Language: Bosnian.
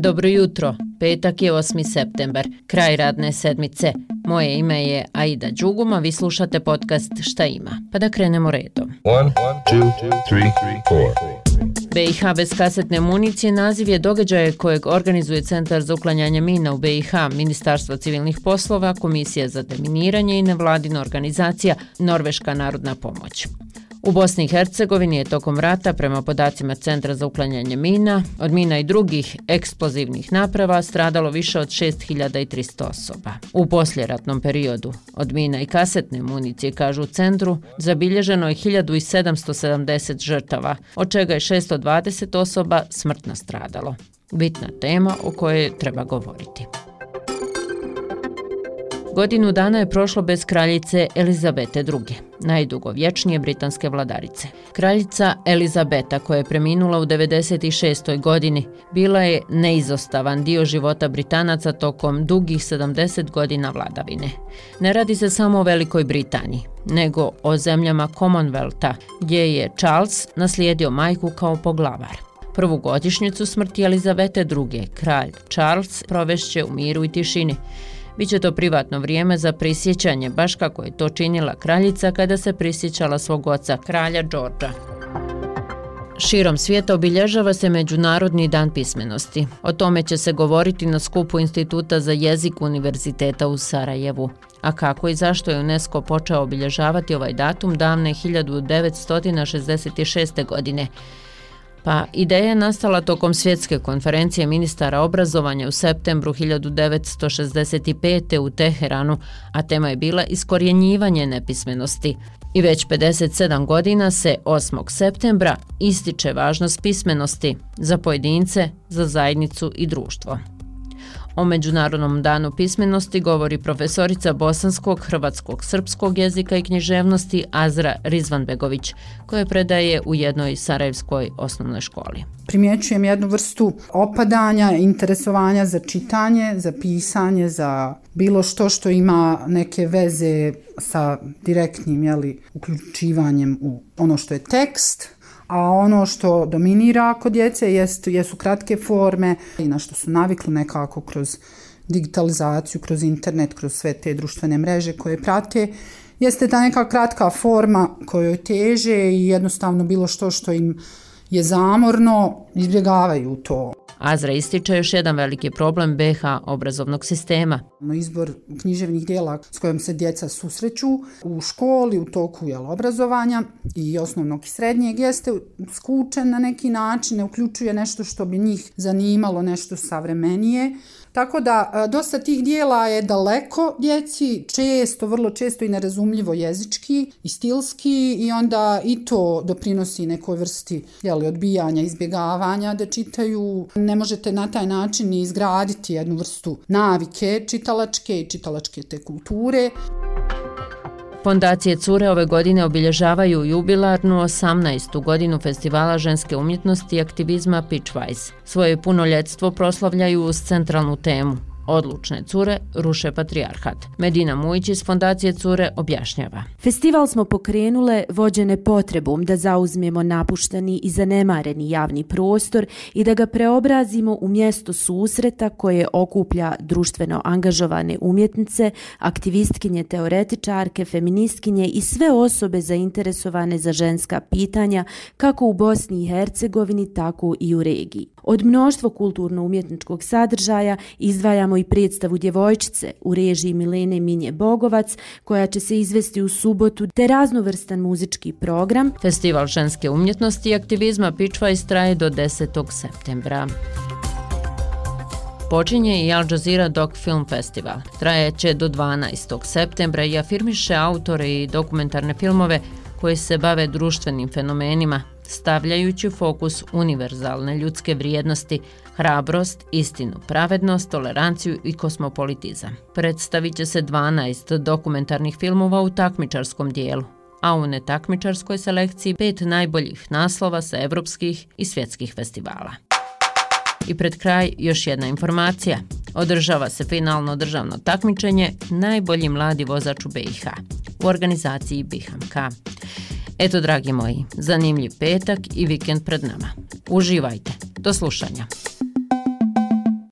Dobro jutro, petak je 8. september, kraj radne sedmice. Moje ime je Aida Đuguma, vi slušate podcast Šta ima? Pa da krenemo redom. One, two, three, BiH bez kasetne municije naziv je događaje kojeg organizuje Centar za uklanjanje mina u BiH, Ministarstvo civilnih poslova, Komisija za deminiranje i nevladina organizacija Norveška narodna pomoć. U Bosni i Hercegovini je tokom rata, prema podacima Centra za uklanjanje mina, od mina i drugih eksplozivnih naprava stradalo više od 6300 osoba. U posljeratnom periodu od mina i kasetne municije, kažu u centru, zabilježeno je 1770 žrtava, od čega je 620 osoba smrtno stradalo. Bitna tema o kojoj treba govoriti. Godinu dana je prošlo bez kraljice Elizabete II, najdugovječnije britanske vladarice. Kraljica Elizabeta, koja je preminula u 96. godini, bila je neizostavan dio života Britanaca tokom dugih 70 godina vladavine. Ne radi se samo o Velikoj Britaniji, nego o zemljama Commonwealtha, gdje je Charles naslijedio majku kao poglavar. Prvu godišnjicu smrti Elizabete II. kralj Charles provešće u miru i tišini, Biće to privatno vrijeme za prisjećanje, baš kako je to činila kraljica kada se prisjećala svog oca, kralja Đorđa. Širom svijeta obilježava se Međunarodni dan pismenosti. O tome će se govoriti na skupu Instituta za jezik Univerziteta u Sarajevu. A kako i zašto je UNESCO počeo obilježavati ovaj datum davne 1966. godine? Pa ideja je nastala tokom svjetske konferencije ministara obrazovanja u septembru 1965. u Teheranu, a tema je bila iskorjenjivanje nepismenosti. I već 57 godina se 8. septembra ističe važnost pismenosti za pojedince, za zajednicu i društvo. O Međunarodnom danu pismenosti govori profesorica bosanskog, hrvatskog, srpskog jezika i književnosti Azra Rizvanbegović, koja predaje u jednoj sarajevskoj osnovnoj školi. Primjećujem jednu vrstu opadanja, interesovanja za čitanje, za pisanje, za bilo što što ima neke veze sa direktnim jeli, uključivanjem u ono što je tekst, a ono što dominira kod djece jest, jesu kratke forme i na što su navikli nekako kroz digitalizaciju, kroz internet, kroz sve te društvene mreže koje prate, jeste ta neka kratka forma kojoj teže i jednostavno bilo što što im je zamorno, izbjegavaju to. Azra ističe još jedan veliki problem BH obrazovnog sistema. Izbor književnih dijela s kojom se djeca susreću u školi, u toku jel, obrazovanja i osnovnog i srednjeg jeste skučen na neki način, ne uključuje nešto što bi njih zanimalo, nešto savremenije. Tako da e, dosta tih dijela je daleko djeci, često, vrlo često i nerazumljivo jezički i stilski i onda i to doprinosi nekoj vrsti jeli, odbijanja, izbjegavanja da čitaju. Ne možete na taj način izgraditi jednu vrstu navike čitalačke i čitalačke te kulture. Fondacije Cure ove godine obilježavaju jubilarnu 18. godinu festivala ženske umjetnosti i aktivizma Pitchwise. Svoje punoljetstvo proslavljaju uz centralnu temu Odlučne cure ruše patrijarhat. Medina Mujić iz Fondacije Cure objašnjava. Festival smo pokrenule vođene potrebom da zauzmemo napušteni i zanemareni javni prostor i da ga preobrazimo u mjesto susreta koje okuplja društveno angažovane umjetnice, aktivistkinje, teoretičarke, feministkinje i sve osobe zainteresovane za ženska pitanja kako u Bosni i Hercegovini, tako i u regiji. Od mnoštvo kulturno-umjetničkog sadržaja izdvajamo i predstavu Djevojčice u režiji Milene Minje Bogovac, koja će se izvesti u subotu, te raznovrstan muzički program. Festival ženske umjetnosti i aktivizma Pičva istraje do 10. septembra. Počinje i Al Jazeera Doc Film Festival. Trajeće do 12. septembra i afirmiše autore i dokumentarne filmove koji se bave društvenim fenomenima, stavljajući fokus univerzalne ljudske vrijednosti, hrabrost, istinu, pravednost, toleranciju i kosmopolitizam. Predstavit će se 12 dokumentarnih filmova u takmičarskom dijelu, a u netakmičarskoj selekciji pet najboljih naslova sa evropskih i svjetskih festivala. I pred kraj još jedna informacija. Održava se finalno državno takmičenje najbolji mladi vozač u BiH u organizaciji BiHMK. Eto, dragi moji, zanimljiv petak i vikend pred nama. Uživajte. Do slušanja.